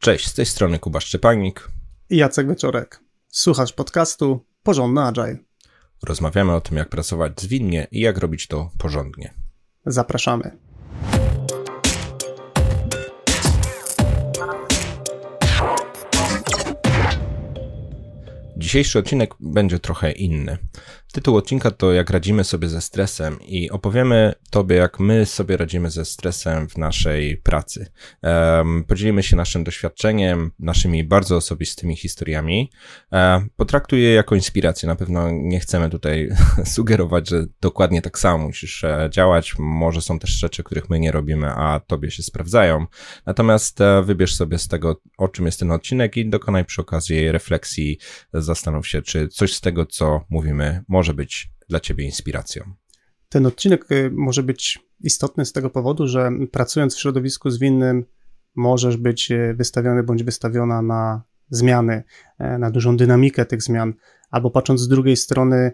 Cześć, z tej strony Kuba Szczepanik i Jacek Wieczorek. Słuchasz podcastu Porządny Agile. Rozmawiamy o tym, jak pracować zwinnie i jak robić to porządnie. Zapraszamy. Dzisiejszy odcinek będzie trochę inny. Tytuł odcinka to jak radzimy sobie ze stresem i opowiemy Tobie, jak my sobie radzimy ze stresem w naszej pracy. Um, podzielimy się naszym doświadczeniem, naszymi bardzo osobistymi historiami. Um, je jako inspirację. Na pewno nie chcemy tutaj sugerować, że dokładnie tak samo musisz e, działać. Może są też rzeczy, których my nie robimy, a Tobie się sprawdzają. Natomiast e, wybierz sobie z tego, o czym jest ten odcinek i dokonaj przy okazji refleksji. Zastanów się, czy coś z tego, co mówimy, może może być dla Ciebie inspiracją? Ten odcinek y, może być istotny z tego powodu, że pracując w środowisku zwinnym, możesz być y, wystawiony bądź wystawiona na zmiany, e, na dużą dynamikę tych zmian, albo patrząc z drugiej strony,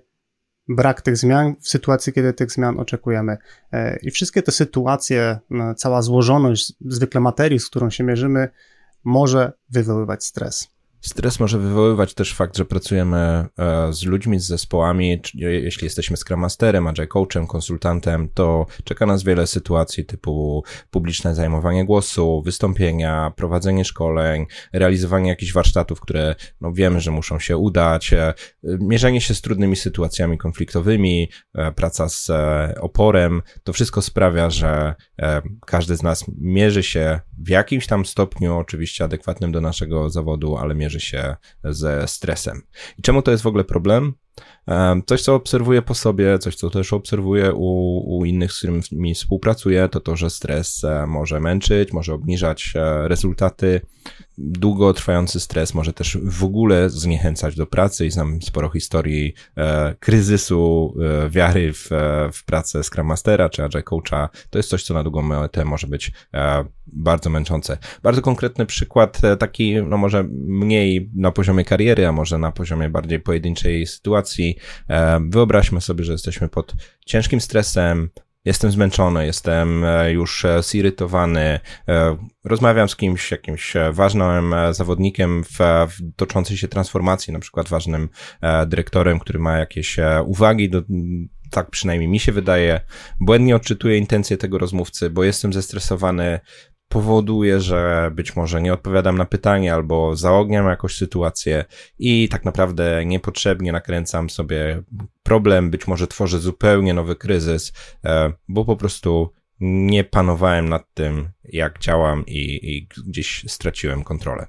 brak tych zmian w sytuacji, kiedy tych zmian oczekujemy. E, I wszystkie te sytuacje, cała złożoność zwykle materii, z którą się mierzymy, może wywoływać stres. Stres może wywoływać też fakt, że pracujemy e, z ludźmi, z zespołami. Jeśli jesteśmy Scrum Masterem, Agile Coachem, konsultantem, to czeka nas wiele sytuacji typu publiczne zajmowanie głosu, wystąpienia, prowadzenie szkoleń, realizowanie jakichś warsztatów, które no, wiemy, że muszą się udać, e, mierzenie się z trudnymi sytuacjami konfliktowymi, e, praca z oporem. To wszystko sprawia, że każdy z nas mierzy się w jakimś tam stopniu, oczywiście adekwatnym do naszego zawodu, ale mierzy się ze stresem. I czemu to jest w ogóle problem? Coś, co obserwuję po sobie, coś, co też obserwuję u, u innych, z którymi współpracuję, to to, że stres e, może męczyć, może obniżać e, rezultaty. Długotrwający stres może też w ogóle zniechęcać do pracy i znam sporo historii e, kryzysu e, wiary w, e, w pracę Scrum Mastera czy Agile Coacha. To jest coś, co na długą metę może być e, bardzo męczące. Bardzo konkretny przykład, taki, no może mniej na poziomie kariery, a może na poziomie bardziej pojedynczej sytuacji, E, wyobraźmy sobie, że jesteśmy pod ciężkim stresem, jestem zmęczony, jestem e, już e, zirytowany, rozmawiam z kimś, jakimś ważnym zawodnikiem w, w toczącej się transformacji, na przykład ważnym dyrektorem, który ma jakieś uwagi do, tak przynajmniej mi się wydaje, błędnie odczytuję intencje tego rozmówcy, bo jestem zestresowany, powoduje, że być może nie odpowiadam na pytanie albo zaogniam jakąś sytuację i tak naprawdę niepotrzebnie nakręcam sobie problem, być może tworzę zupełnie nowy kryzys, e, bo po prostu nie panowałem nad tym, jak działam i, i gdzieś straciłem kontrolę.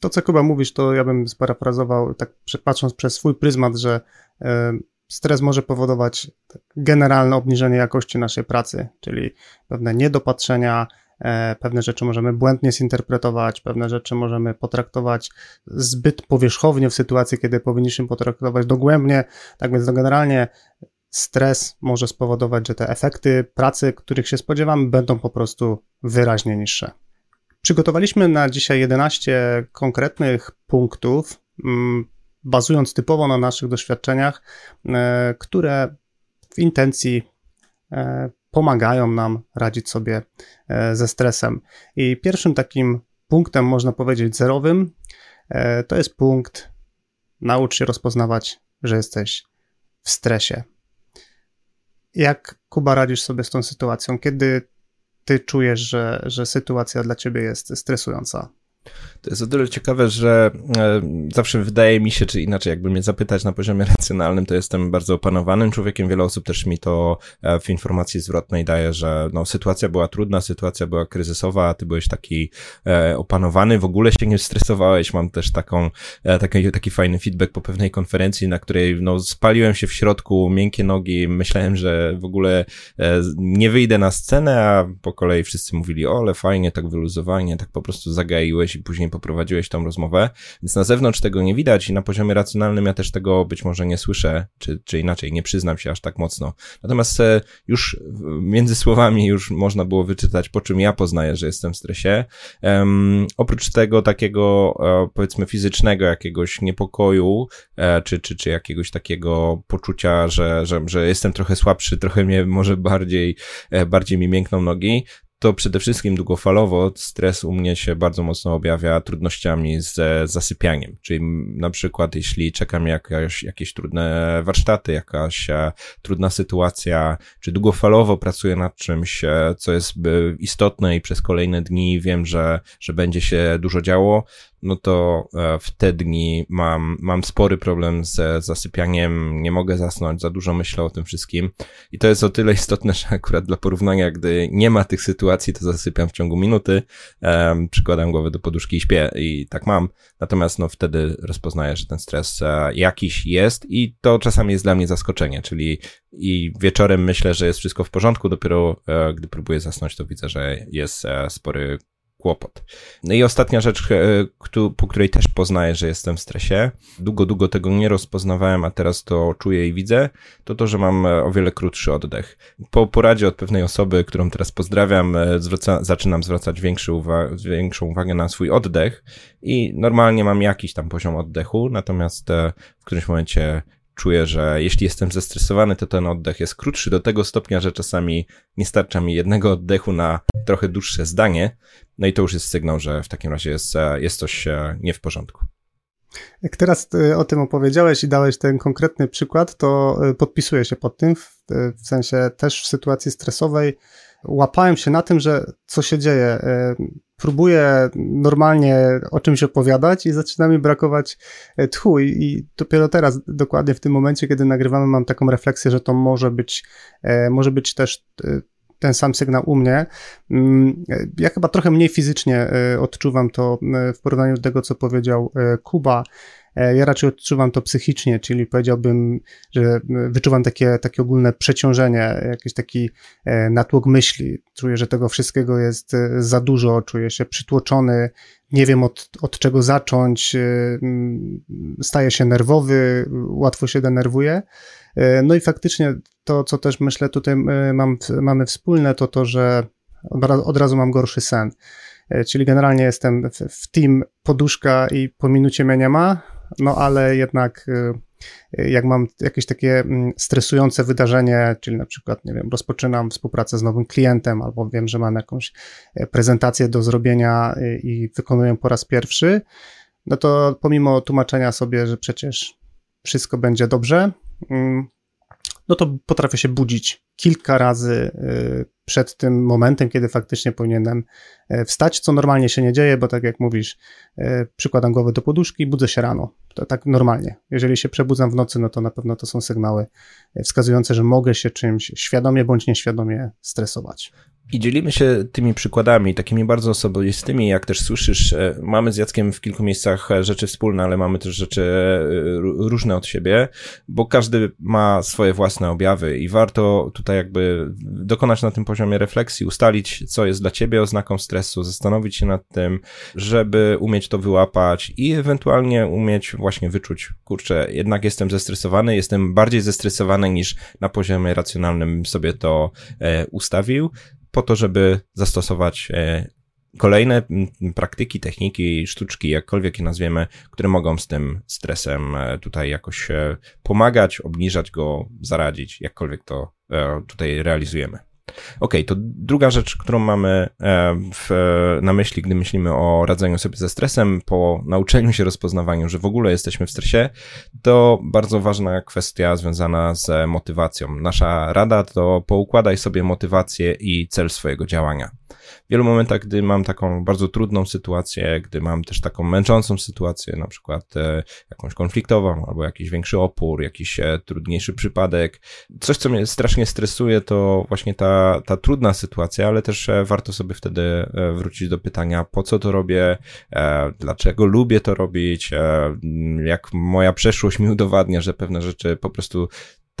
To, co Kuba mówisz, to ja bym sparafrazował, tak patrząc przez swój pryzmat, że e, stres może powodować generalne obniżenie jakości naszej pracy, czyli pewne niedopatrzenia, pewne rzeczy możemy błędnie zinterpretować, pewne rzeczy możemy potraktować zbyt powierzchownie w sytuacji, kiedy powinniśmy potraktować dogłębnie. Tak więc no generalnie stres może spowodować, że te efekty pracy, których się spodziewamy, będą po prostu wyraźnie niższe. Przygotowaliśmy na dzisiaj 11 konkretnych punktów, mm, bazując typowo na naszych doświadczeniach, e, które w intencji e, pomagają nam radzić sobie e, ze stresem. I pierwszym takim punktem, można powiedzieć, zerowym, e, to jest punkt naucz się rozpoznawać, że jesteś w stresie. Jak Kuba radzisz sobie z tą sytuacją? Kiedy ty czujesz, że, że sytuacja dla ciebie jest stresująca? To jest o tyle ciekawe, że e, zawsze wydaje mi się, czy inaczej, jakby mnie zapytać na poziomie racjonalnym, to jestem bardzo opanowanym człowiekiem. Wiele osób też mi to e, w informacji zwrotnej daje, że no, sytuacja była trudna, sytuacja była kryzysowa, a ty byłeś taki e, opanowany, w ogóle się nie stresowałeś. Mam też taką, taki, taki fajny feedback po pewnej konferencji, na której no, spaliłem się w środku, miękkie nogi, myślałem, że w ogóle nie wyjdę na scenę, a po kolei wszyscy mówili, o, ale fajnie, tak wyluzowanie, tak po prostu zagaiłeś i później poprowadziłeś tą rozmowę, więc na zewnątrz tego nie widać i na poziomie racjonalnym ja też tego być może nie słyszę, czy, czy inaczej, nie przyznam się aż tak mocno. Natomiast e, już między słowami już można było wyczytać, po czym ja poznaję, że jestem w stresie. Um, oprócz tego takiego, e, powiedzmy, fizycznego jakiegoś niepokoju, e, czy, czy, czy jakiegoś takiego poczucia, że, że, że jestem trochę słabszy, trochę mnie może bardziej, bardziej mi miękną nogi, to przede wszystkim długofalowo stres u mnie się bardzo mocno objawia trudnościami z zasypianiem. Czyli na przykład, jeśli czekam jakaś, jakieś trudne warsztaty, jakaś e, trudna sytuacja, czy długofalowo pracuję nad czymś, e, co jest istotne i przez kolejne dni wiem, że, że będzie się dużo działo, no to e, w te dni mam, mam spory problem z zasypianiem, nie mogę zasnąć, za dużo myślę o tym wszystkim. I to jest o tyle istotne, że akurat dla porównania, gdy nie ma tych sytuacji, to zasypiam w ciągu minuty, um, przykładam głowę do poduszki i śpię i tak mam. Natomiast no wtedy rozpoznaję, że ten stres e, jakiś jest i to czasami jest dla mnie zaskoczenie, czyli i wieczorem myślę, że jest wszystko w porządku, dopiero e, gdy próbuję zasnąć, to widzę, że jest spory kłopot. No i ostatnia rzecz, e, po której też poznaję, że jestem w stresie, długo, długo tego nie rozpoznawałem, a teraz to czuję i widzę, to to, że mam e, o wiele krótszy oddech. Po poradzie od pewnej osoby, którą teraz pozdrawiam, e, zwraca, zaczynam zwracać większy uwa większą uwagę na swój oddech i normalnie mam jakiś tam poziom oddechu, natomiast w którymś momencie czuję, że jeśli jestem zestresowany, to ten oddech jest krótszy do tego stopnia, że czasami nie starcza mi jednego oddechu na trochę dłuższe zdanie. No i to już jest sygnał, że w takim razie jest, jest coś e, nie w porządku. Jak teraz e, o tym opowiedziałeś i dałeś ten konkretny przykład, to e, podpisuję się pod tym, w, w sensie też w sytuacji stresowej łapałem się na tym, że co się dzieje próbuję normalnie o czymś opowiadać i zaczyna mi brakować e, tchu i, i dopiero teraz, dokładnie w tym momencie, kiedy nagrywamy, mam taką refleksję, że to może być, e, może być też e, ten sam sygnał u mnie. Mm, ja chyba trochę mniej fizycznie odczuwam to w porównaniu do tego, co powiedział Kuba. E, ja raczej odczuwam to psychicznie, czyli powiedziałbym, że wyczuwam takie, takie ogólne przeciążenie, jakiś taki e, natłok myśli. Czuję, że tego wszystkiego jest e, za dużo, czuję się przytłoczony, nie wiem od, od czego zacząć, staję się nerwowy, łatwo się denerwuję. No i faktycznie to, co też myślę tutaj mam, mamy wspólne, to to, że od razu mam gorszy sen. Czyli generalnie jestem w, w team poduszka i po minucie mnie nie ma, no ale jednak y, jak mam jakieś takie mm, stresujące wydarzenie, czyli na przykład, nie wiem, rozpoczynam współpracę z nowym klientem, albo wiem, że mam jakąś e, prezentację do zrobienia y, i wykonuję po raz pierwszy, no to pomimo tłumaczenia sobie, że przecież wszystko będzie dobrze, mm, no to potrafię się budzić kilka razy y, przed tym momentem, kiedy faktycznie powinienem e, wstać, co normalnie się nie dzieje, bo tak jak mówisz, e, przykładam głowę do poduszki, budzę się rano. To tak normalnie. Jeżeli się przebudzam w nocy, no to na pewno to są sygnały wskazujące, że mogę się czymś świadomie bądź nieświadomie stresować. I dzielimy się tymi przykładami, takimi bardzo osobistymi, jak też słyszysz, e, mamy z Jackiem w kilku miejscach e, rzeczy wspólne, ale mamy też rzeczy e, różne od siebie, bo każdy ma swoje własne objawy i warto tutaj jakby dokonać na tym poziomie refleksji, ustalić, co jest dla ciebie oznaką stresu, zastanowić się nad tym, żeby umieć to wyłapać i ewentualnie umieć właśnie wyczuć, kurczę, jednak jestem zestresowany, jestem bardziej zestresowany niż na poziomie racjonalnym sobie to ustawił po to, żeby zastosować e, kolejne praktyki, techniki, sztuczki, jakkolwiek je nazwiemy, które mogą z tym stresem e, tutaj jakoś e, pomagać, obniżać go, zaradzić, jakkolwiek to tutaj realizujemy. Ok, to druga rzecz, którą mamy w, na myśli, gdy myślimy o radzeniu sobie ze stresem, po nauczeniu się rozpoznawaniu, że w ogóle jesteśmy w stresie, to bardzo ważna kwestia związana z motywacją. Nasza rada to poukładaj sobie motywację i cel swojego działania wielu momentach, gdy mam taką bardzo trudną sytuację, gdy mam też taką męczącą sytuację, na przykład e, jakąś konfliktową, albo jakiś większy opór, jakiś e, trudniejszy przypadek, coś, co mnie strasznie stresuje, to właśnie ta, ta trudna sytuacja, ale też e, warto sobie wtedy wrócić do pytania, po co to robię, dlaczego lubię to robić, jak moja przeszłość mi udowadnia, że pewne rzeczy po prostu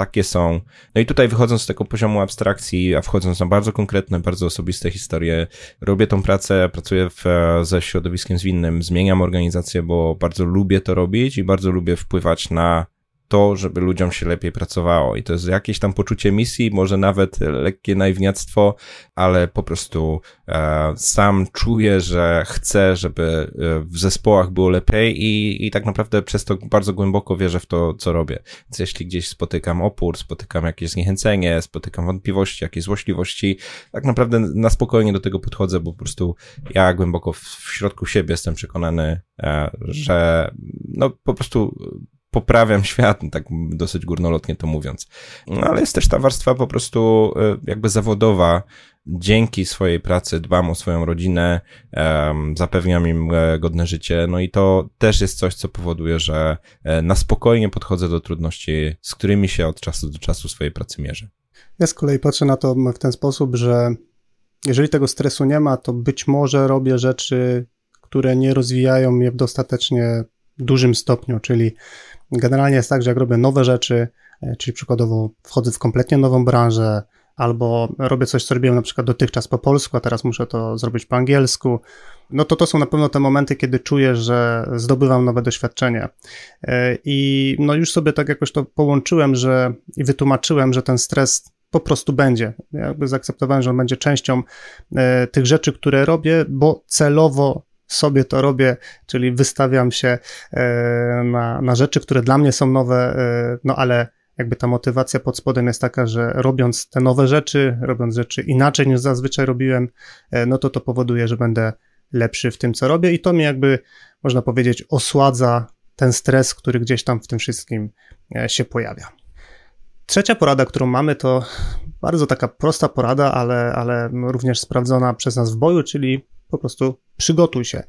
takie są. No i tutaj wychodząc z tego poziomu abstrakcji, a wchodząc na bardzo konkretne, bardzo osobiste historie, robię tą pracę, pracuję w, ze środowiskiem zwinnym, zmieniam organizację, bo bardzo lubię to robić i bardzo lubię wpływać na to, żeby ludziom się lepiej pracowało. I to jest jakieś tam poczucie misji, może nawet lekkie naiwniactwo, ale po prostu e, sam czuję, że chcę, żeby e, w zespołach było lepiej i, i tak naprawdę przez to bardzo głęboko wierzę w to, co robię. Więc jeśli gdzieś spotykam opór, spotykam jakieś zniechęcenie, spotykam wątpliwości, jakieś złośliwości, tak naprawdę na spokojnie do tego podchodzę, bo po prostu ja głęboko w, w środku siebie jestem przekonany, e, że no po prostu poprawiam świat, tak dosyć górnolotnie to mówiąc. No, ale jest też ta warstwa po prostu e, jakby zawodowa. Dzięki swojej pracy dbam o swoją rodzinę, zapewniam im e, godne życie, no i to też jest coś, co powoduje, że e, na spokojnie podchodzę do trudności, z którymi się od czasu do czasu swojej pracy mierzę. Ja z kolei patrzę na to w ten sposób, że jeżeli tego stresu nie ma, to być może robię rzeczy, które nie rozwijają mnie dostatecznie dużym stopniu, czyli generalnie jest tak, że jak robię nowe rzeczy, e, czyli przykładowo wchodzę w kompletnie nową branżę, albo robię coś, co robiłem na przykład dotychczas po polsku, a teraz muszę to zrobić po angielsku, no to to są na pewno te momenty, kiedy czuję, że zdobywam nowe doświadczenie. E, I no już sobie tak jakoś to połączyłem, że i wytłumaczyłem, że ten stres po prostu będzie. Jakby zaakceptowałem, że on będzie częścią e, tych rzeczy, które robię, bo celowo sobie to robię, czyli wystawiam się e, na, na rzeczy, które dla mnie są nowe, e, no ale jakby ta motywacja pod spodem jest taka, że robiąc te nowe rzeczy, robiąc rzeczy inaczej niż zazwyczaj robiłem, e, no to to powoduje, że będę lepszy w tym, co robię i to mi jakby, można powiedzieć, osładza ten stres, który gdzieś tam w tym wszystkim się pojawia. Trzecia porada, którą mamy, to bardzo taka prosta porada, ale, ale również sprawdzona przez nas w boju, czyli po prostu przygotuj się.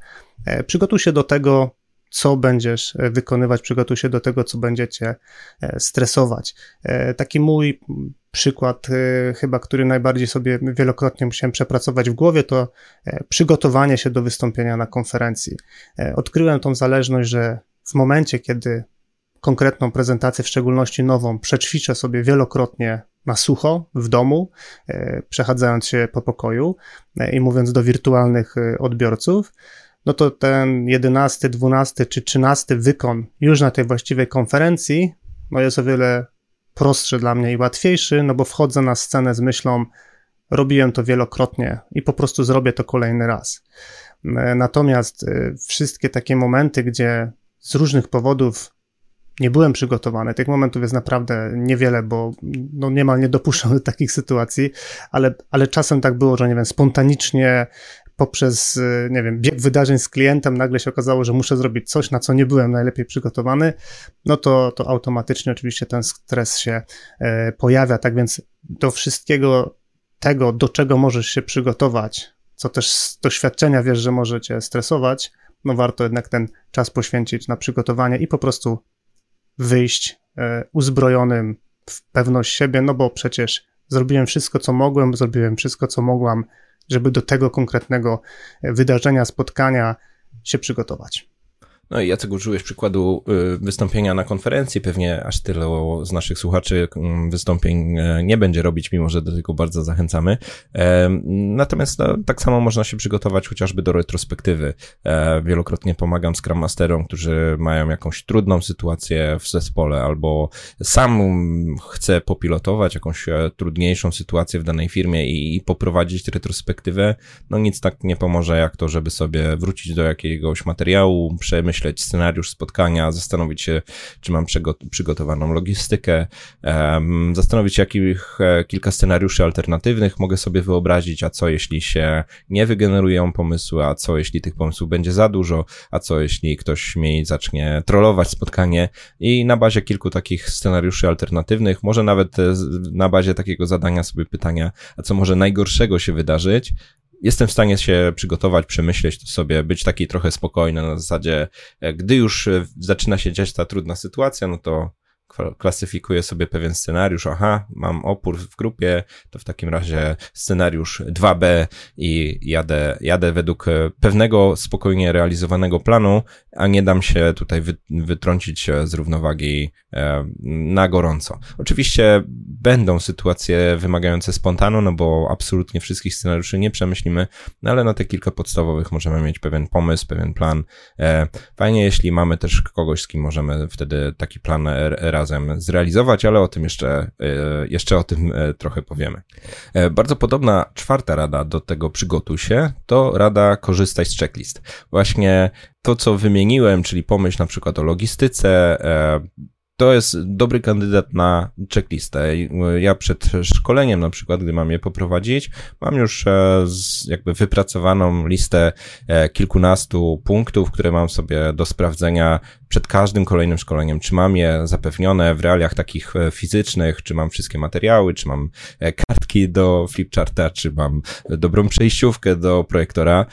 E, przygotuj się do tego, co będziesz e, wykonywać, przygotuj się do tego, co będziecie e, stresować. Taki mój przykład, chyba, który najbardziej sobie wielokrotnie musiałem przepracować w głowie, to przygotowanie się do wystąpienia na konferencji. Odkryłem tą zależność, że w momencie, kiedy konkretną prezentację, w szczególności nową, przećwiczę sobie wielokrotnie na sucho w domu, e, przechadzając się po pokoju e, i mówiąc do wirtualnych e, odbiorców, no to ten 11, 12 czy 13 wykon już na tej właściwej konferencji, no jest o wiele prostszy dla mnie i łatwiejszy, no bo wchodzę na scenę z myślą, robiłem to wielokrotnie i po prostu zrobię to kolejny raz. Natomiast wszystkie takie momenty, gdzie z różnych powodów nie byłem przygotowany. Tych momentów jest naprawdę niewiele, bo no niemal nie dopuszczam do takich sytuacji, ale, ale czasem tak było, że nie wiem, spontanicznie poprzez, nie wiem, bieg wydarzeń z klientem nagle się okazało, że muszę zrobić coś, na co nie byłem najlepiej przygotowany, no to, to automatycznie oczywiście ten stres się e, pojawia. Tak więc do wszystkiego tego, do czego możesz się przygotować, co też z doświadczenia wiesz, że może cię stresować, no warto jednak ten czas poświęcić na przygotowanie i po prostu wyjść e, uzbrojonym w pewność siebie, no bo przecież zrobiłem wszystko, co mogłem, zrobiłem wszystko, co mogłam, żeby do tego konkretnego e, wydarzenia, spotkania się przygotować. No i Jacek użyłeś przykładu y, wystąpienia na konferencji, pewnie aż tyle z naszych słuchaczy mm, wystąpień e, nie będzie robić, mimo że do tego bardzo zachęcamy. E, natomiast no, tak samo można się przygotować chociażby do retrospektywy. E, wielokrotnie pomagam Scrum Masterom, którzy mają jakąś trudną sytuację w zespole albo sam chcę popilotować jakąś trudniejszą sytuację w danej firmie i, i poprowadzić retrospektywę. No nic tak nie pomoże jak to, żeby sobie wrócić do jakiegoś materiału, przemyśleć przemyśleć scenariusz spotkania, zastanowić się, czy mam przygotowaną logistykę, zastanowić się, jakich e, kilka scenariuszy alternatywnych mogę sobie wyobrazić, a co jeśli się nie wygenerują pomysły, a co jeśli tych pomysłów będzie za dużo, a co jeśli ktoś mi zacznie trollować spotkanie. I na bazie kilku takich scenariuszy alternatywnych, może nawet e, na bazie takiego zadania sobie pytania, a co może najgorszego się wydarzyć, jestem w stanie się przygotować, przemyśleć to sobie, być taki trochę spokojny na zasadzie, e, gdy już e, zaczyna się dziać ta trudna sytuacja, no to klasyfikuję sobie pewien scenariusz, aha, mam opór w grupie, to w takim razie scenariusz 2B i jadę, jadę według e, pewnego spokojnie realizowanego planu, a nie dam się tutaj wy, wytrącić e, z równowagi e, na gorąco. Oczywiście będą sytuacje wymagające spontanu, no bo absolutnie wszystkich scenariuszy nie przemyślimy, no ale na te kilka podstawowych możemy mieć pewien pomysł, pewien plan. Fajnie, jeśli mamy też kogoś, z kim możemy wtedy taki plan razem razem zrealizować, ale o tym jeszcze, jeszcze o tym trochę powiemy. Bardzo podobna czwarta rada do tego przygotuj się, to rada korzystaj z checklist. Właśnie to, co wymieniłem, czyli pomyśl na przykład o logistyce, to jest dobry kandydat na checklistę. Ja przed szkoleniem na przykład, gdy mam je poprowadzić, mam już e, jakby wypracowaną listę e, kilkunastu punktów, które mam sobie do sprawdzenia przed każdym kolejnym szkoleniem, czy mam je zapewnione w realiach takich e, fizycznych, czy mam wszystkie materiały, czy mam kartki do flipcharta, czy mam dobrą przejściówkę do projektora,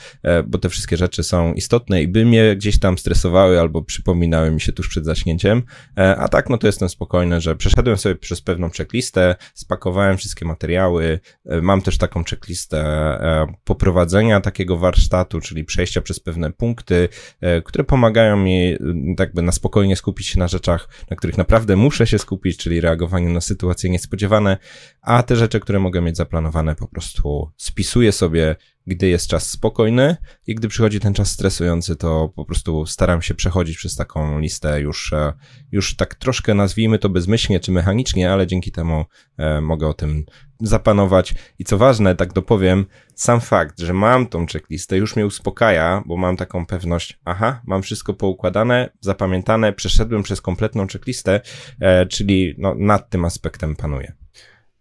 bo te wszystkie rzeczy są istotne i by mnie gdzieś tam stresowały albo przypominały mi się tuż przed zaśnięciem, a tak tak, no to jestem spokojny, że przeszedłem sobie przez pewną checklistę, spakowałem wszystkie materiały, e, mam też taką checklistę e, poprowadzenia takiego warsztatu, czyli przejścia przez pewne punkty, e, które pomagają mi jakby na spokojnie skupić się na rzeczach, na których naprawdę muszę się skupić, czyli reagowaniu na sytuacje niespodziewane, a te rzeczy, które mogę mieć zaplanowane, po prostu spisuję sobie gdy jest czas spokojny i gdy przychodzi ten czas stresujący, to po prostu staram się przechodzić przez taką listę już, e, już tak troszkę nazwijmy to bezmyślnie czy mechanicznie, ale dzięki temu e, mogę o tym zapanować. I co ważne, tak dopowiem, sam fakt, że mam tą checklistę już mnie uspokaja, bo mam taką pewność, aha, mam wszystko poukładane, zapamiętane, przeszedłem przez kompletną checklistę, e, czyli no, nad tym aspektem panuję.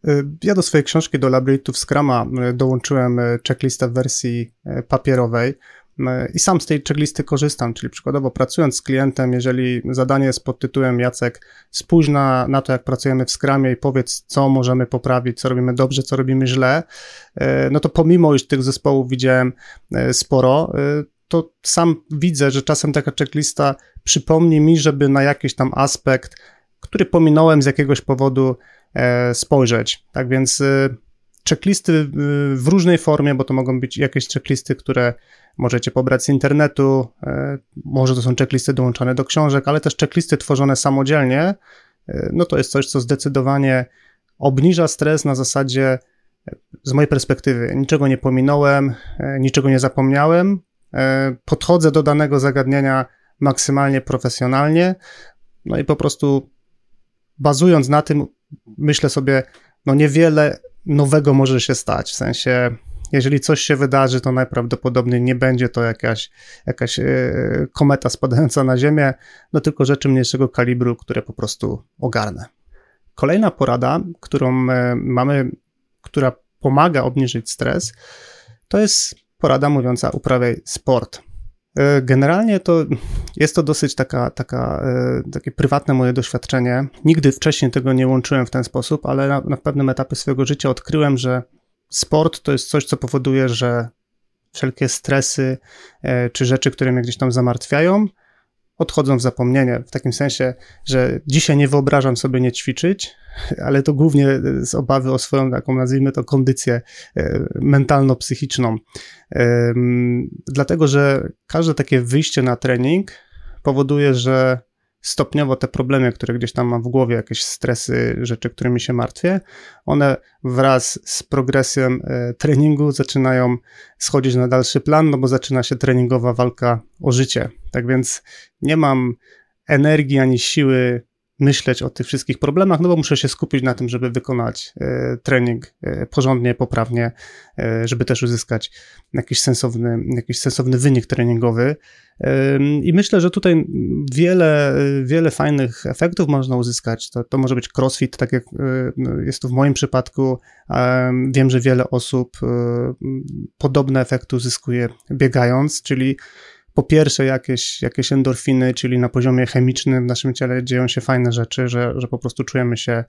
Y, ja do swojej książki, do Labyrinthów Scrama y, dołączyłem y, checklistę w wersji papierowej i sam z tej checklisty korzystam, czyli przykładowo pracując z klientem, jeżeli zadanie jest pod tytułem Jacek, spójrz na, na to, jak pracujemy w Scrumie i powiedz, co możemy poprawić, co robimy dobrze, co robimy źle, no to pomimo, iż tych zespołów widziałem sporo, to sam widzę, że czasem taka checklista przypomni mi, żeby na jakiś tam aspekt, który pominąłem z jakiegoś powodu, spojrzeć. Tak więc e, checklisty e, w różnej formie, bo to mogą być jakieś checklisty, które możecie pobrać z internetu, może to są checklisty dołączone do książek, ale też checklisty tworzone samodzielnie, no to jest coś, co zdecydowanie obniża stres na zasadzie, z mojej perspektywy, niczego nie pominąłem, niczego nie zapomniałem, podchodzę do danego zagadnienia maksymalnie profesjonalnie, no i po prostu bazując na tym, myślę sobie, no niewiele nowego może się stać. W sensie, jeżeli coś się wydarzy, to najprawdopodobniej nie będzie to jakaś, jakaś yy, kometa spadająca na Ziemię, no tylko rzeczy mniejszego kalibru, które po prostu ogarnę. Kolejna porada, którą yy, mamy, która pomaga obniżyć stres, to jest porada mówiąca uprawiaj sport. E, generalnie to jest to dosyć taka, taka, e, takie prywatne moje doświadczenie. Nigdy wcześniej tego nie łączyłem w ten sposób, ale na, na pewnym etapie swojego życia odkryłem, że sport to jest coś, co powoduje, że wszelkie stresy e, czy rzeczy, które mnie gdzieś tam zamartwiają, odchodzą w zapomnienie. W takim sensie, że dzisiaj nie wyobrażam sobie nie ćwiczyć, ale to głównie z obawy o swoją taką, nazwijmy to, kondycję e, mentalno-psychiczną. Dlatego, że każde takie wyjście na trening powoduje, że stopniowo te problemy, które gdzieś tam mam w głowie, jakieś stresy, rzeczy, którymi się martwię, one wraz z progresem e, treningu zaczynają schodzić na dalszy plan, no bo zaczyna się treningowa walka o życie. Tak więc nie mam energii ani siły myśleć o tych wszystkich problemach, no bo muszę się skupić na tym, żeby wykonać e, trening e, porządnie, poprawnie, e, żeby też uzyskać jakiś sensowny, jakiś sensowny wynik treningowy. I myślę, że tutaj wiele, wiele fajnych efektów można uzyskać. To, to może być crossfit, tak jak no, jest to w moim przypadku. Wiem, że wiele osób podobne efekty uzyskuje biegając, czyli po pierwsze jakieś, jakieś endorfiny, czyli na poziomie chemicznym w naszym ciele dzieją się fajne rzeczy, że, że po prostu czujemy się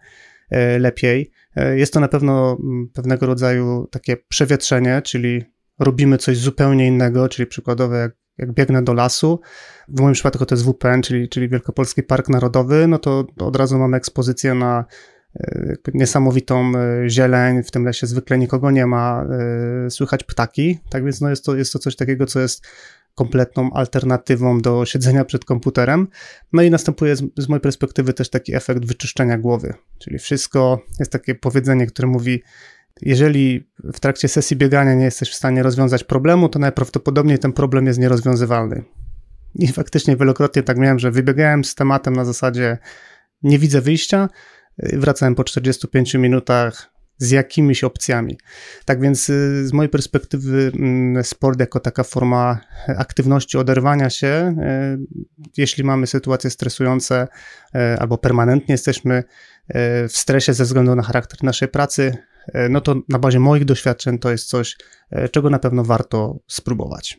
e, lepiej. E, jest to na pewno mm, pewnego rodzaju takie przewietrzenie, czyli robimy coś zupełnie innego, czyli przykładowo jak, jak biegnę do lasu, w moim przypadku to jest WPN, czyli, czyli Wielkopolski Park Narodowy, no to od razu mamy ekspozycję na e, niesamowitą zieleń, w tym lesie zwykle nikogo nie ma, słychać ptaki, tak więc no jest, to, jest to coś takiego, co jest kompletną alternatywą do siedzenia przed komputerem. No i następuje z, z mojej perspektywy też taki efekt wyczyszczenia głowy, czyli wszystko, jest takie powiedzenie, które mówi, jeżeli w trakcie sesji biegania nie jesteś w stanie rozwiązać problemu, to najprawdopodobniej ten problem jest nierozwiązywalny. I faktycznie wielokrotnie tak miałem, że wybiegałem z tematem na zasadzie nie widzę wyjścia, wracałem po 45 minutach z jakimiś opcjami. Tak więc y, z mojej perspektywy mm, sport jako taka forma aktywności, oderwania się, y, jeśli mamy sytuacje stresujące y, albo permanentnie jesteśmy w stresie ze względu na charakter naszej pracy, no to na bazie moich doświadczeń to jest coś, czego na pewno warto spróbować.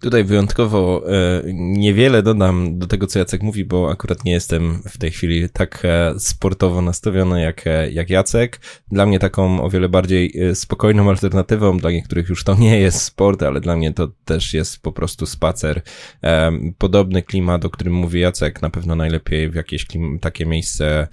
Tutaj wyjątkowo e, niewiele dodam do tego, co Jacek mówi, bo akurat nie jestem w tej chwili tak e, sportowo nastawiony jak, e, jak Jacek. Dla mnie taką o wiele bardziej spokojną alternatywą, dla niektórych już to nie jest sport, ale dla mnie to też jest po prostu spacer. Podobny klimat, o którym mówi Jacek, na pewno najlepiej w jakieś klim- takie miejsce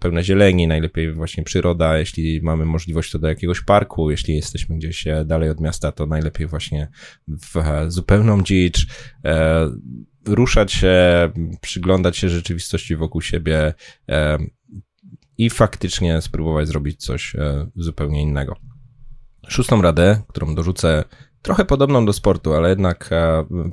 pełne zieleni, najlepiej właśnie przyroda, jeśli mamy możliwość to do jakiegoś parku, jeśli jesteśmy gdzieś dalej od miasta, to najlepiej właśnie w zupełną dzicz, e, ruszać się, przyglądać się rzeczywistości wokół siebie e, i faktycznie spróbować zrobić coś e, zupełnie innego. Szóstą radę, którą dorzucę, trochę podobną do sportu, ale jednak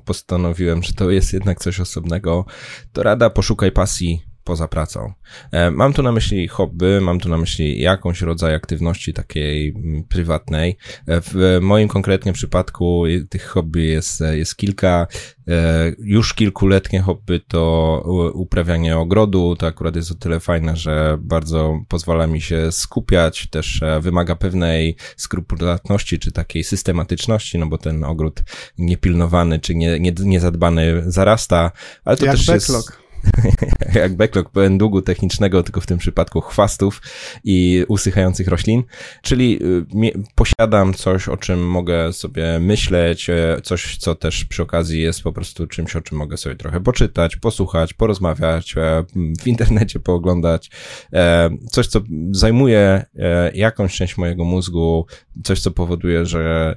postanowiłem, że to jest jednak coś osobnego, to rada poszukaj pasji poza pracą. E, mam tu na myśli hobby, mam tu na myśli jakąś rodzaj aktywności takiej mm, prywatnej. E, w moim konkretnie przypadku tych hobby jest, jest kilka. E, już kilkuletnie hobby to uprawianie ogrodu. To akurat jest o tyle fajne, że bardzo pozwala mi się skupiać, też wymaga pewnej skrupulatności czy takiej systematyczności, no bo ten ogród niepilnowany czy nie, nie, niezadbany zarasta, ale to Jak też backlog. jest jak backlog pełen długu technicznego, tylko w tym przypadku chwastów i usychających roślin. Czyli y, posiadam coś, o czym mogę sobie myśleć, e, coś, co też przy okazji jest po prostu czymś, o czym mogę sobie trochę poczytać, posłuchać, porozmawiać, e, w internecie pooglądać. E, coś, co zajmuje jakąś część mojego mózgu, coś, co powoduje, że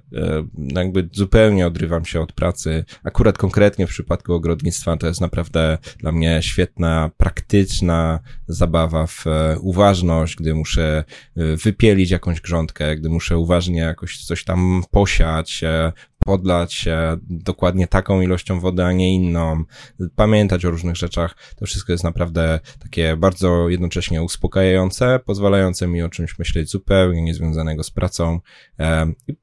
jakby zupełnie odrywam się od pracy. Akurat konkretnie w przypadku ogrodnictwa to jest naprawdę dla mnie świetna, praktyczna zabawa w e, uważność, gdy muszę e, wypielić jakąś grządkę, gdy muszę uważnie jakoś coś tam posiać, podlać dokładnie taką ilością wody, a nie inną, pamiętać o różnych rzeczach. To wszystko jest naprawdę takie bardzo jednocześnie uspokajające, pozwalające mi o czymś myśleć zupełnie niezwiązanego z pracą. I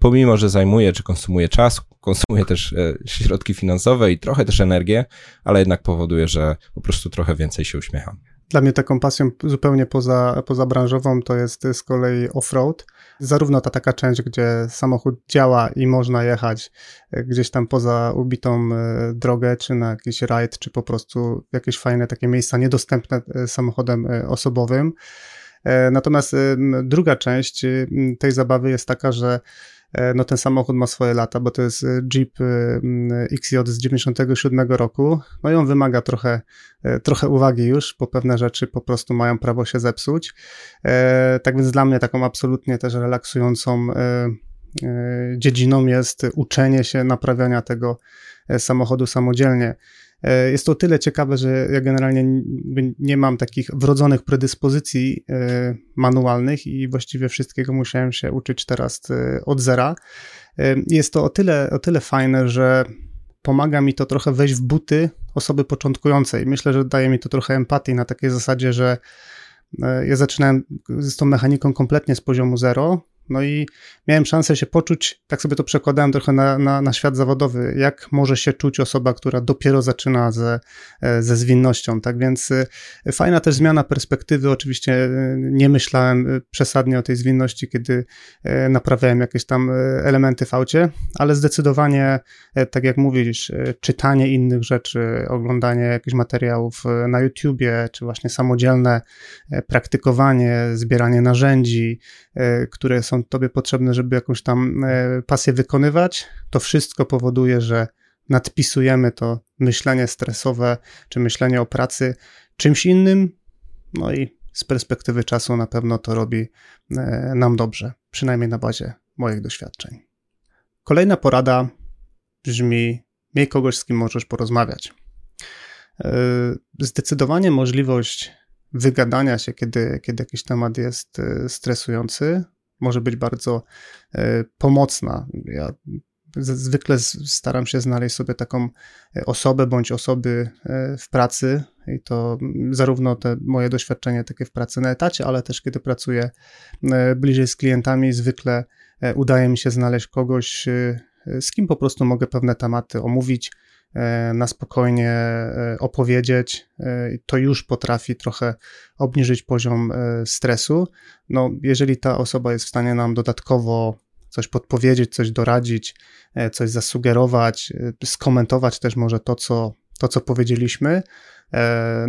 pomimo, że zajmuje czy konsumuje czas, konsumuje też e, środki finansowe i trochę też energię, ale jednak powoduje, że po prostu trochę więcej się uśmiecham. Dla mnie taką pasją zupełnie poza, poza branżową to jest z kolei off-road. Zarówno ta taka część, gdzie samochód działa i można jechać e, gdzieś tam poza ubitą e, drogę, czy na jakiś rajd, czy po prostu jakieś fajne takie miejsca niedostępne samochodem osobowym. Natomiast druga część tej zabawy jest taka, że E, no ten samochód ma swoje lata, bo to jest e, Jeep e, XJ z 97 roku, no i on wymaga trochę, trochę uwagi już, bo pewne rzeczy po prostu mają prawo się zepsuć. Tak więc dla mnie taką absolutnie też relaksującą dziedziną jest uczenie się naprawiania tego samochodu samodzielnie. E, jest to o tyle ciekawe, że ja generalnie nie mam takich wrodzonych predyspozycji e, manualnych i właściwie wszystkiego musiałem się uczyć teraz e, od zera. Jest to o tyle, o tyle fajne, że pomaga mi to trochę wejść w buty osoby początkującej. Myślę, że daje mi to trochę empatii na takiej zasadzie, że ja zaczynałem z tą mechaniką kompletnie z poziomu zero, no i miałem szansę się poczuć, tak sobie to przekładałem trochę na, na, na świat zawodowy, jak może się czuć osoba, która dopiero zaczyna ze, e, ze zwinnością. Tak więc e, fajna też zmiana perspektywy. Oczywiście e, nie myślałem przesadnie o tej zwinności, kiedy naprawiałem jakieś tam elementy w aucie, ale zdecydowanie, tak jak mówisz, czytanie innych rzeczy, oglądanie jakichś materiałów na YouTubie, czy właśnie samodzielne praktykowanie, zbieranie narzędzi, które są tobie potrzebne, żeby jakąś tam e, pasję wykonywać, to wszystko powoduje, że nadpisujemy to myślenie stresowe czy myślenie o pracy czymś innym, no i z perspektywy czasu na pewno to robi e, nam dobrze, przynajmniej na bazie moich doświadczeń. Kolejna porada brzmi: miej kogoś, z kim możesz porozmawiać. E, zdecydowanie możliwość wygadania się, kiedy, kiedy jakiś temat jest stresujący, może być bardzo e, pomocna. Ja zwykle staram się znaleźć sobie taką osobę bądź osoby w pracy i to zarówno te moje doświadczenie takie w pracy na etacie, ale też kiedy pracuję bliżej z klientami, zwykle udaje mi się znaleźć kogoś, z kim po prostu mogę pewne tematy omówić, E, na spokojnie e, opowiedzieć, e, to już potrafi trochę obniżyć poziom stresu. No, jeżeli ta osoba jest w stanie nam dodatkowo coś podpowiedzieć, coś doradzić, coś zasugerować, skomentować też może to, co, to, co powiedzieliśmy,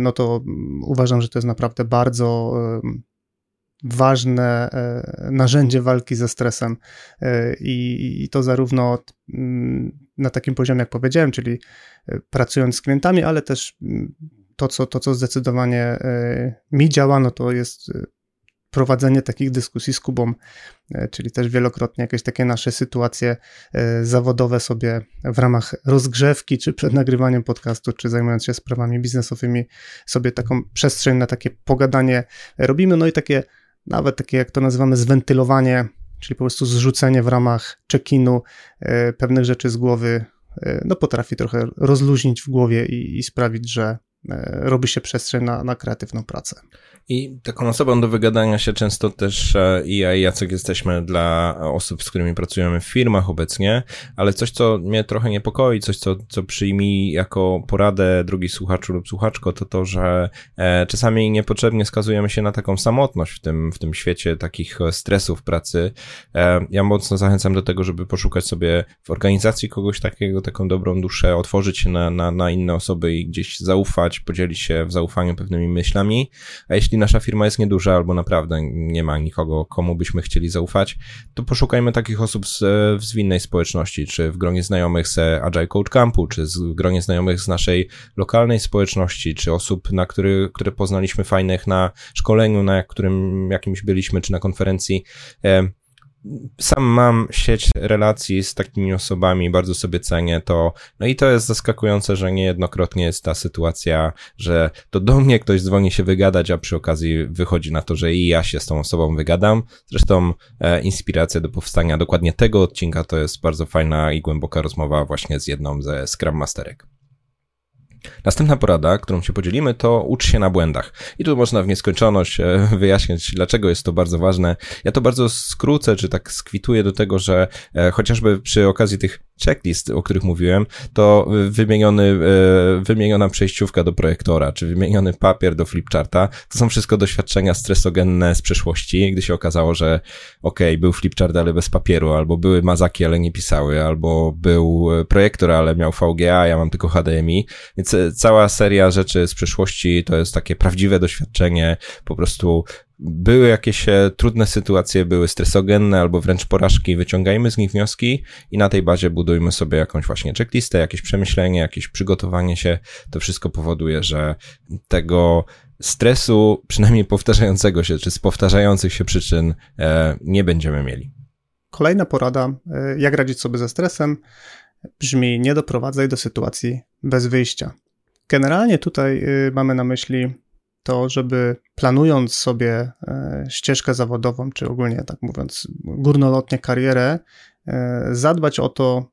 no to uważam, że to jest naprawdę bardzo ważne e, narzędzie walki ze stresem. E, i, to zarówno mm, na takim poziomie, jak powiedziałem, czyli e, pracując z klientami, ale też mm, to, co, to, co zdecydowanie mi działa, no to jest prowadzenie takich dyskusji z Kubą, czyli też wielokrotnie jakieś takie nasze sytuacje zawodowe sobie w ramach rozgrzewki, czy przed nagrywaniem podcastu, czy zajmując się sprawami biznesowymi, sobie taką przestrzeń na takie pogadanie robimy, no i takie nawet takie, jak to nazywamy, zwentylowanie, czyli po prostu zrzucenie w ramach check-inu e, pewnych rzeczy z głowy, e, no potrafi trochę rozluźnić w głowie i, i sprawić, że robi się przestrzeń na, na kreatywną pracę. I taką osobą do wygadania się często też e, i ja i Jacek jesteśmy dla osób, z którymi pracujemy w firmach obecnie, ale coś, co mnie trochę niepokoi, coś, co, co przyjmij jako poradę drugi słuchaczu lub słuchaczko, to to, że e, czasami niepotrzebnie skazujemy się na taką samotność w tym, w tym świecie takich stresów pracy. E, ja mocno zachęcam do tego, żeby poszukać sobie w organizacji kogoś takiego, taką dobrą duszę, otworzyć się na, na, na inne osoby i gdzieś zaufać, podzielić się w zaufaniu pewnymi myślami, a jeśli nasza firma jest nieduża albo naprawdę nie ma nikogo, komu byśmy chcieli zaufać, to poszukajmy takich osób z, w zwinnej społeczności, czy w gronie znajomych z Agile Coach Campu, czy w gronie znajomych z naszej lokalnej społeczności, czy osób, na który, które poznaliśmy fajnych na szkoleniu, na którym jakimś byliśmy, czy na konferencji. Sam mam sieć relacji z takimi osobami, bardzo sobie cenię to. No i to jest zaskakujące, że niejednokrotnie jest ta sytuacja, że to do mnie ktoś dzwoni się wygadać, a przy okazji wychodzi na to, że i ja się z tą osobą wygadam. Zresztą e, inspiracja do powstania dokładnie tego odcinka to jest bardzo fajna i głęboka rozmowa właśnie z jedną ze Scrum Masterek. Następna porada, którą się podzielimy, to ucz się na błędach. I tu można w nieskończoność e, wyjaśnić, dlaczego jest to bardzo ważne. Ja to bardzo skrócę, czy tak skwituję do tego, że e, chociażby przy okazji tych checklist, o których mówiłem, to wymieniony, e, wymieniona przejściówka do projektora, czy wymieniony papier do flipcharta, to są wszystko doświadczenia stresogenne z przeszłości, gdy się okazało, że okej, okay, był flipchart, ale bez papieru, albo były mazaki, ale nie pisały, albo był projektor, ale miał VGA, ja mam tylko HDMI, więc cała seria rzeczy z przeszłości to jest takie prawdziwe doświadczenie, po prostu były jakieś e, trudne sytuacje, były stresogenne albo wręcz porażki, wyciągajmy z nich wnioski i na tej bazie budujmy sobie jakąś właśnie checklistę, jakieś przemyślenie, jakieś przygotowanie się. To wszystko powoduje, że tego stresu, przynajmniej powtarzającego się, czy z powtarzających się przyczyn, e, nie będziemy mieli. Kolejna porada, e, jak radzić sobie ze stresem, brzmi: nie doprowadzaj do sytuacji bez wyjścia. Generalnie tutaj mamy na myśli to, żeby planując sobie e, ścieżkę zawodową, czy ogólnie tak mówiąc, górnolotnie karierę, e, zadbać o to,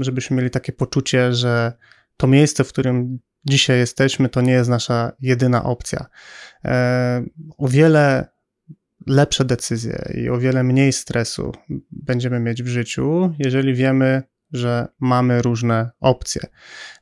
żebyśmy mieli takie poczucie, że to miejsce, w którym dzisiaj jesteśmy, to nie jest nasza jedyna opcja. E, o wiele lepsze decyzje i o wiele mniej stresu będziemy mieć w życiu, jeżeli wiemy, że mamy różne opcje.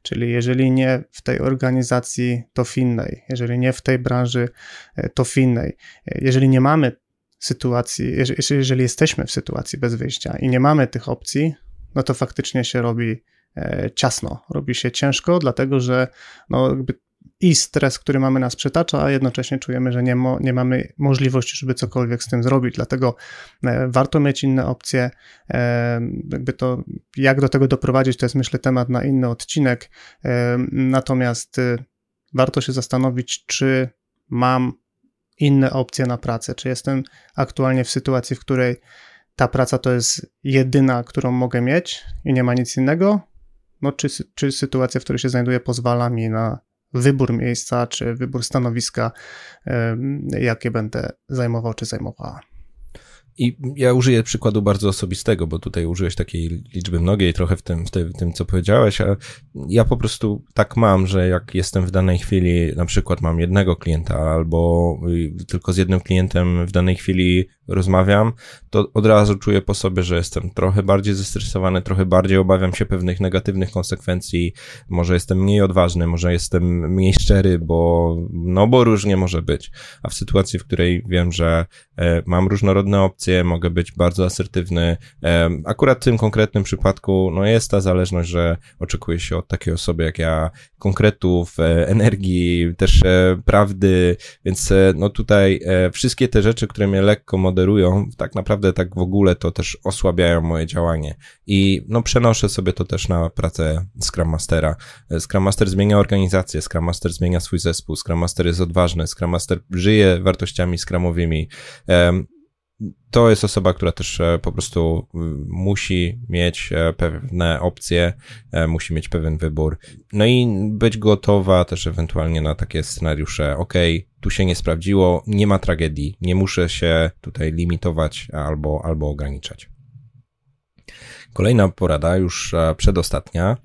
Czyli jeżeli nie w tej organizacji, to w innej, jeżeli nie w tej branży, e, to w innej. E, jeżeli nie mamy sytuacji, jeżeli jesteśmy w sytuacji bez wyjścia i nie mamy tych opcji, no to faktycznie się robi e, ciasno, robi się ciężko, dlatego że no, jakby i stres, który mamy nas przytacza, a jednocześnie czujemy, że nie, mo, nie mamy możliwości, żeby cokolwiek z tym zrobić. Dlatego e, warto mieć inne opcje. E, jakby to, jak do tego doprowadzić, to jest myślę temat na inny odcinek. E, natomiast warto się zastanowić, czy mam inne opcje na pracę, czy jestem aktualnie w sytuacji, w której ta praca to jest jedyna, którą mogę mieć i nie ma nic innego, no czy, czy sytuacja, w której się znajduję, pozwala mi na wybór miejsca czy wybór stanowiska, jakie będę zajmował czy zajmowała. I ja użyję przykładu bardzo osobistego, bo tutaj użyłeś takiej liczby mnogiej trochę w tym, w tym, w tym, co powiedziałeś, a ja po prostu tak mam, że jak jestem w danej chwili, na przykład mam jednego klienta albo tylko z jednym klientem w danej chwili rozmawiam, to od razu czuję po sobie, że jestem trochę bardziej zestresowany, trochę bardziej obawiam się pewnych negatywnych konsekwencji, może jestem mniej odważny, może jestem mniej szczery, bo, no bo różnie może być. A w sytuacji, w której wiem, że e, mam różnorodne opcje, mogę być bardzo asertywny, akurat w tym konkretnym przypadku, no jest ta zależność, że oczekuje się od takiej osoby jak ja konkretów, e, energii, też e, prawdy, więc e, no tutaj wszystkie te rzeczy, które mnie lekko moderują, tak naprawdę tak w ogóle to też osłabiają moje działanie. I no przenoszę sobie to też na pracę Scrum Mastera. Scrum Master zmienia organizację, Scrum Master zmienia swój zespół, Scrum Master jest odważny, Scrum Master żyje wartościami skramowymi to jest osoba, która też e, po prostu musi mieć e, pewne opcje, e, musi mieć pewien wybór. No i być gotowa też ewentualnie na takie scenariusze, ok, tu się nie sprawdziło, nie ma tragedii, nie muszę się tutaj limitować albo, albo ograniczać. Kolejna porada, już przedostatnia,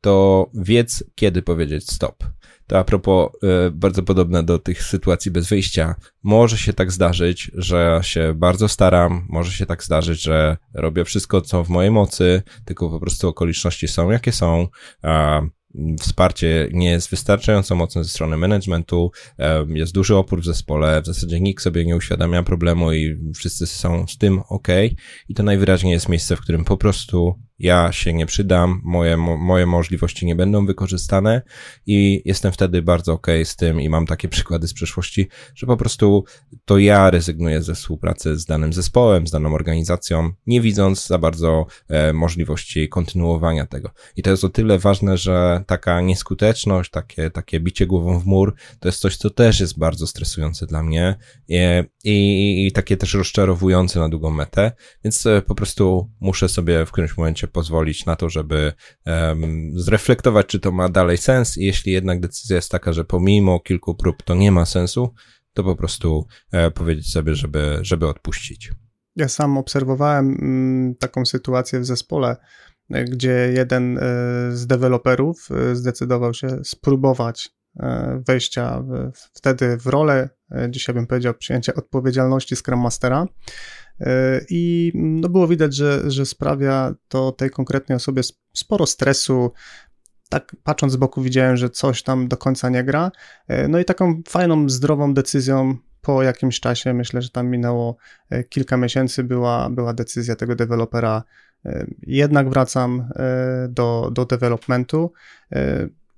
to wiedz, kiedy powiedzieć stop. To a propos, y, bardzo podobne do tych sytuacji bez wyjścia. Może się tak zdarzyć, że się bardzo staram, może się tak zdarzyć, że robię wszystko, co w mojej mocy, tylko po prostu okoliczności są jakie są. A wsparcie nie jest wystarczająco mocne ze strony managementu, jest duży opór w zespole, w zasadzie nikt sobie nie uświadamia problemu i wszyscy są z tym ok. I to najwyraźniej jest miejsce, w którym po prostu ja się nie przydam, moje, mo, moje możliwości nie będą wykorzystane i jestem wtedy bardzo ok z tym i mam takie przykłady z przeszłości, że po prostu to ja rezygnuję ze współpracy z danym zespołem, z daną organizacją, nie widząc za bardzo e, możliwości kontynuowania tego. I to jest o tyle ważne, że taka nieskuteczność, takie, takie bicie głową w mur, to jest coś, co też jest bardzo stresujące dla mnie i, i, i takie też rozczarowujące na długą metę, więc e, po prostu muszę sobie w którymś momencie pozwolić na to, żeby um, zreflektować, czy to ma dalej sens i jeśli jednak decyzja jest taka, że pomimo kilku prób to nie ma sensu, to po prostu e, powiedzieć sobie, żeby, żeby odpuścić. Ja sam obserwowałem m, taką sytuację w zespole, e, gdzie jeden e, z deweloperów e, zdecydował się spróbować wejścia w, wtedy w rolę, dzisiaj bym powiedział, przyjęcia odpowiedzialności Scrum Mastera i no było widać, że, że sprawia to tej konkretnej osobie sporo stresu. Tak patrząc z boku widziałem, że coś tam do końca nie gra. E, no i taką fajną, zdrową decyzją po jakimś czasie, myślę, że tam minęło e, kilka miesięcy, była, była decyzja tego dewelopera, e, jednak wracam do, do developmentu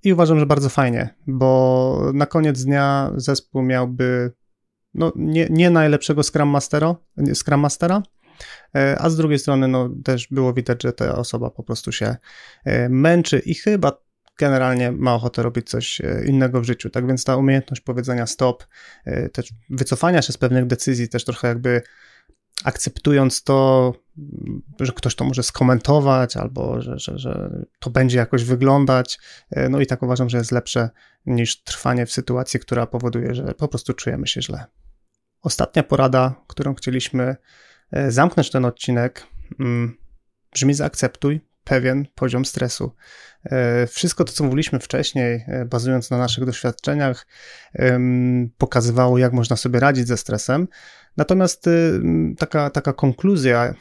i uważam, że bardzo fajnie, bo na koniec dnia zespół miałby no, nie, nie najlepszego Scrum, Mastera, Scrum Mastera, e, a z drugiej strony no, też było widać, że ta osoba po prostu się e, męczy i chyba generalnie ma ochotę robić coś e, innego w życiu. Tak więc ta umiejętność powiedzenia stop, też wycofania się z pewnych decyzji, też trochę jakby akceptując to, że ktoś to może skomentować, albo że, że, że to będzie jakoś wyglądać. No i tak uważam, że jest lepsze niż trwanie w sytuacji, która powoduje, że po prostu czujemy się źle. Ostatnia porada, którą chcieliśmy e, zamknąć ten odcinek, mm, brzmi zaakceptuj pewien poziom stresu. E, wszystko to, co mówiliśmy wcześniej, e, bazując na naszych doświadczeniach, pokazywało, jak można sobie radzić ze stresem. Natomiast taka, taka konkluzja,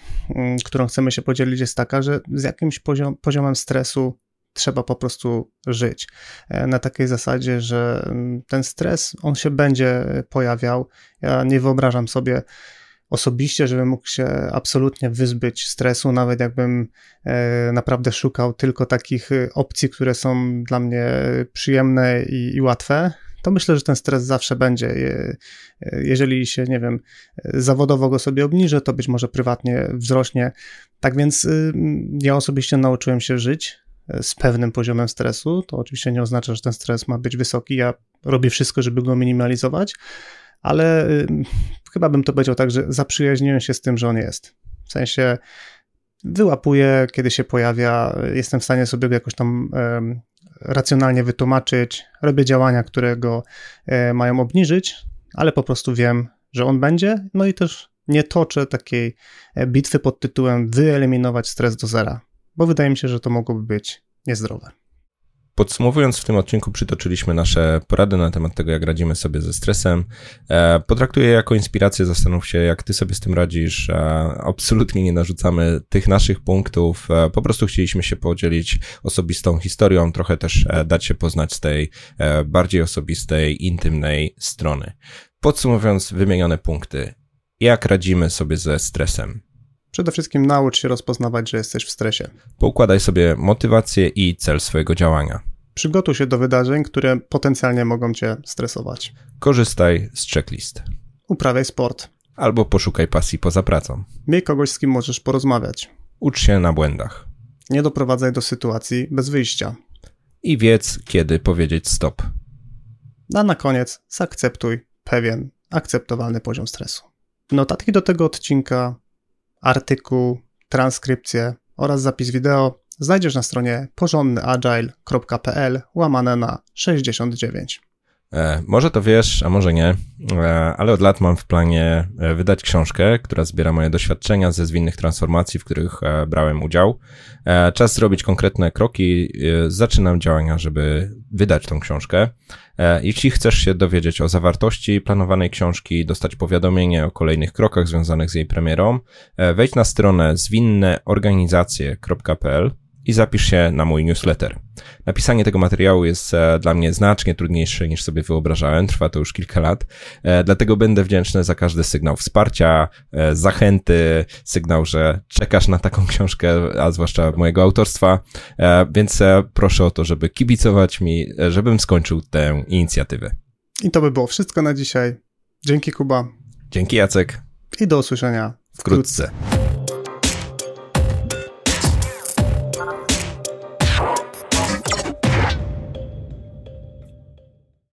którą chcemy się podzielić, jest taka, że z jakimś poziom, poziomem stresu trzeba po prostu żyć. E, na takiej zasadzie, że mm, ten stres, on się będzie pojawiał. Ja nie wyobrażam sobie osobiście, żebym mógł się absolutnie wyzbyć stresu, nawet jakbym e, naprawdę szukał tylko takich opcji, które są dla mnie przyjemne i, i łatwe, to myślę, że ten stres zawsze będzie. Jeżeli się, nie wiem, zawodowo go sobie obniżę, to być może prywatnie wzrośnie. Tak więc y, ja osobiście nauczyłem się żyć z pewnym poziomem stresu. To oczywiście nie oznacza, że ten stres ma być wysoki. Ja robię wszystko, żeby go minimalizować, ale y, chyba bym to powiedział tak, że zaprzyjaźniłem się z tym, że on jest. W sensie wyłapuję, kiedy się pojawia, jestem w stanie sobie go jakoś tam racjonalnie wytłumaczyć, robię działania, które go e, mają obniżyć, ale po prostu wiem, że on będzie, no i też nie toczę takiej e, bitwy pod tytułem wyeliminować stres do zera, bo wydaje mi się, że to mogłoby być niezdrowe. Podsumowując, w tym odcinku przytoczyliśmy nasze porady na temat tego, jak radzimy sobie ze stresem. E, potraktuję je jako inspirację, zastanów się, jak ty sobie z tym radzisz. E, absolutnie nie narzucamy tych naszych punktów, e, po prostu chcieliśmy się podzielić osobistą historią, trochę też dać się poznać z tej bardziej osobistej, intymnej strony. Podsumowując wymienione punkty, jak radzimy sobie ze stresem? Przede wszystkim naucz się rozpoznawać, że jesteś w stresie. Poukładaj sobie motywację i cel swojego działania. Przygotuj się do wydarzeń, które potencjalnie mogą cię stresować. Korzystaj z checklist. Uprawiaj sport. Albo poszukaj pasji poza pracą. Miej kogoś, z kim możesz porozmawiać. Ucz się na błędach. Nie doprowadzaj do sytuacji bez wyjścia. I wiedz, kiedy powiedzieć stop. A na koniec zaakceptuj pewien akceptowalny poziom stresu. Notatki do tego odcinka artykuł, transkrypcję oraz zapis wideo znajdziesz na stronie porządnyagile.pl łamane na 69. E, może to wiesz, a może nie, e, ale od lat mam w planie e, wydać książkę, która zbiera moje doświadczenia ze zwinnych transformacji, w których brałem udział. Czas zrobić konkretne kroki. Zaczynam działania, żeby wydać tą książkę. Jeśli chcesz się dowiedzieć o zawartości planowanej książki, dostać powiadomienie o kolejnych krokach związanych z jej premierą, wejdź na stronę zwinneorganizacje.pl i zapisz się na mój newsletter. Napisanie tego materiału jest e, dla mnie znacznie trudniejsze niż sobie wyobrażałem, trwa to już kilka lat, e, dlatego będę wdzięczny za każdy sygnał wsparcia, e, zachęty, sygnał, że czekasz na taką książkę, a zwłaszcza mojego autorstwa, więc proszę o to, żeby kibicować mi, żebym skończył tę inicjatywę. I to by było wszystko na dzisiaj. Dzięki Kuba. Dzięki Jacek. I do usłyszenia wkrótce. wkrótce.